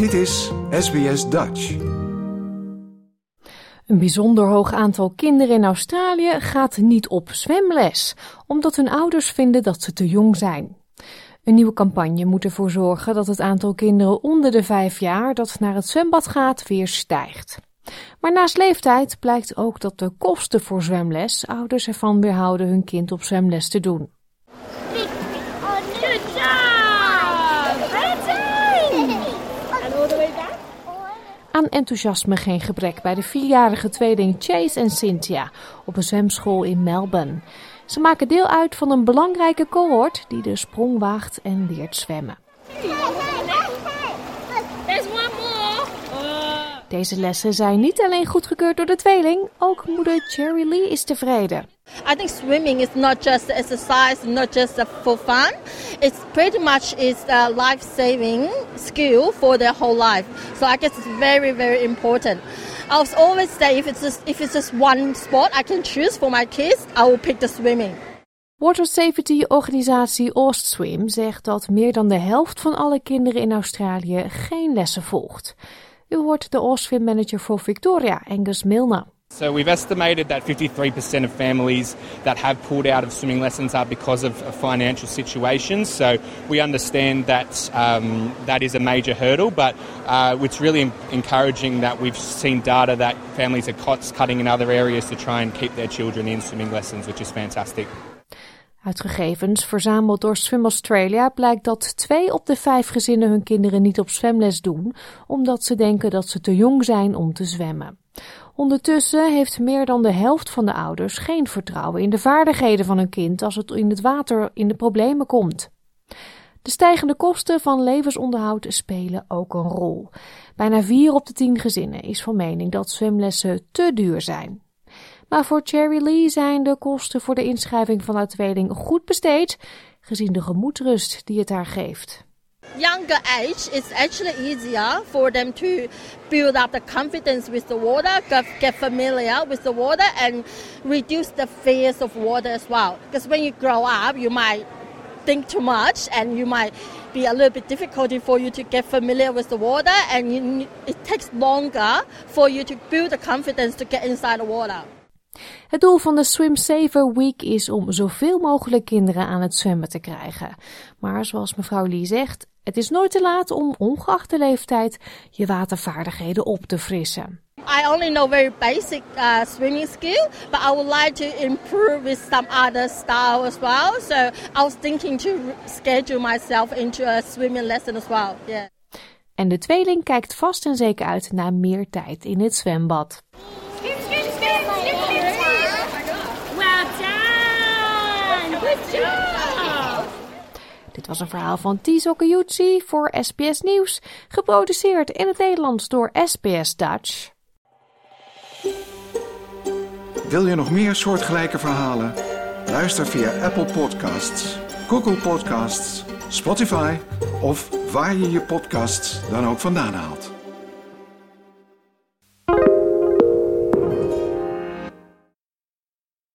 Dit is SBS Dutch. Een bijzonder hoog aantal kinderen in Australië gaat niet op zwemles, omdat hun ouders vinden dat ze te jong zijn. Een nieuwe campagne moet ervoor zorgen dat het aantal kinderen onder de vijf jaar dat naar het zwembad gaat weer stijgt. Maar naast leeftijd blijkt ook dat de kosten voor zwemles ouders ervan weerhouden hun kind op zwemles te doen. Enthousiasme geen gebrek bij de vierjarige tweeling Chase en Cynthia op een zwemschool in Melbourne. Ze maken deel uit van een belangrijke cohort die de sprong waagt en leert zwemmen. Deze lessen zijn niet alleen goedgekeurd door de tweeling, ook moeder Cherry Lee is tevreden. I think swimming is not just exercise, not just for fun. It's pretty much is a life-saving skill for their whole life. So I guess it's very, very important. I always say if it's just, if it's just one sport I can choose for my kids, I will pick the swimming. Water Safety organisatie Swim zegt dat meer dan de helft van alle kinderen in Australië geen lessen volgt. U hoort de Oswim manager voor Victoria, Angus Milner. So we've estimated that 53% of families that have pulled out of swimming lessons are because of financial situations. So we understand that um, that is a major hurdle, but uh, it's really encouraging that we've seen data that families are cost cutting in other areas to try and keep their children in swimming lessons, which is fantastic. Uit gegevens verzameld door Swim Australia blijkt dat twee op de vijf gezinnen hun kinderen niet op zwemles doen, omdat ze denken dat ze te jong zijn om te zwemmen. Ondertussen heeft meer dan de helft van de ouders geen vertrouwen in de vaardigheden van hun kind als het in het water in de problemen komt. De stijgende kosten van levensonderhoud spelen ook een rol. Bijna vier op de tien gezinnen is van mening dat zwemlessen te duur zijn. Maar voor Cherry Lee zijn de kosten voor de inschrijving van haar tweeling goed besteed, gezien de gemoedrust die het haar geeft. Younger age, it's actually easier for them to build up the confidence with the water, get familiar with the water, and reduce the fears of water as well. Because when you grow up, you might think too much and you might be a little bit difficult for you to get familiar with the water and it takes longer for you to build the confidence to get inside the water. Het doel van de Swim Saver Week is om zoveel mogelijk kinderen aan het zwemmen te krijgen. Maar zoals mevrouw Lee zegt, het is nooit te laat om ongeacht de leeftijd je watervaardigheden op te frissen. I only know very basic uh, swimming skill, but I would like to improve with some other style as well. So I was thinking to schedule myself into a swimming lesson as well. Yeah. En de tweeling kijkt vast en zeker uit naar meer tijd in het zwembad. Dit was een verhaal van Tizo Kayuchi voor SBS Nieuws, geproduceerd in het Nederlands door SBS Dutch. Wil je nog meer soortgelijke verhalen? Luister via Apple Podcasts, Google Podcasts, Spotify of waar je je podcasts dan ook vandaan haalt.